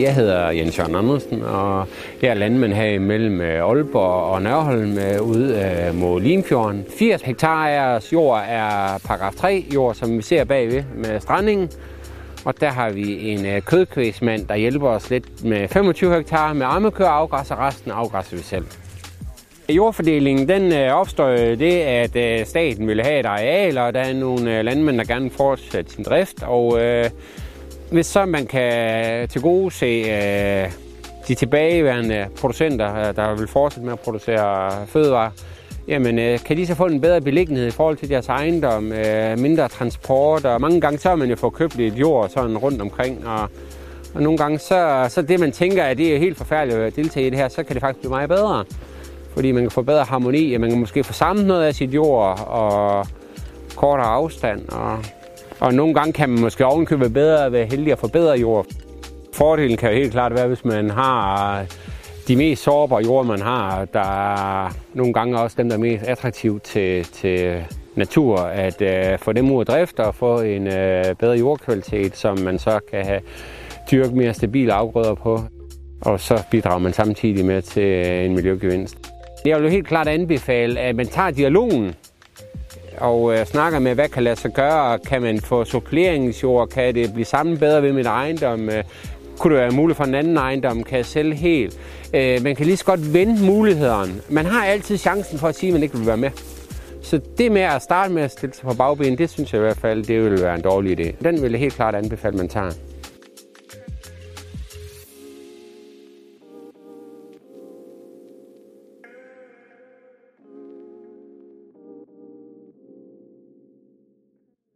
Jeg hedder Jens Jørgen Andersen, og jeg er landmand her imellem øh, Aalborg og Nørholm øh, ude øh, mod Limfjorden. 80 hektar af jord er paragraf 3 jord, som vi ser bagved med strandingen. Og der har vi en kødkvæsmand, der hjælper os lidt med 25 hektar med armekøer afgræs, og resten afgræsser vi selv. Jordfordelingen den opstår det, at staten vil have et areal, og der er nogle landmænd, der gerne vil fortsætte sin drift. Og øh, hvis så man kan til gode se øh, de tilbageværende producenter, øh, der vil fortsætte med at producere fødevarer, jamen øh, kan de så få en bedre beliggenhed i forhold til deres ejendom, øh, mindre transport, og mange gange så har man jo fået købt lidt jord sådan rundt omkring, og, og nogle gange så, så det man tænker, at det er helt forfærdeligt at deltage i det her, så kan det faktisk blive meget bedre. Fordi man kan få bedre harmoni, og man kan måske få samlet noget af sit jord, og kortere afstand, og og nogle gange kan man måske ovenkøbe bedre være heldig at forbedre jord. Fordelen kan jo helt klart være, hvis man har øh, de mest sårbare jord, man har. Der er nogle gange også dem, der er mest attraktive til, til natur, at øh, få dem ud af drift og få en øh, bedre jordkvalitet, som man så kan have dyrke mere stabile afgrøder på. Og så bidrager man samtidig med til en miljøgevinst. Jeg vil jo helt klart anbefale, at man tager dialogen og øh, snakker med, hvad kan lade sig gøre, kan man få suppleringsjord, kan det blive sammen bedre ved min ejendom, øh, kunne det være muligt for en anden ejendom, kan jeg sælge helt. Øh, man kan lige så godt vende mulighederne. Man har altid chancen for at sige, at man ikke vil være med. Så det med at starte med at stille sig på bagben, det synes jeg i hvert fald, det vil være en dårlig idé. Den vil jeg helt klart anbefale, at man tager.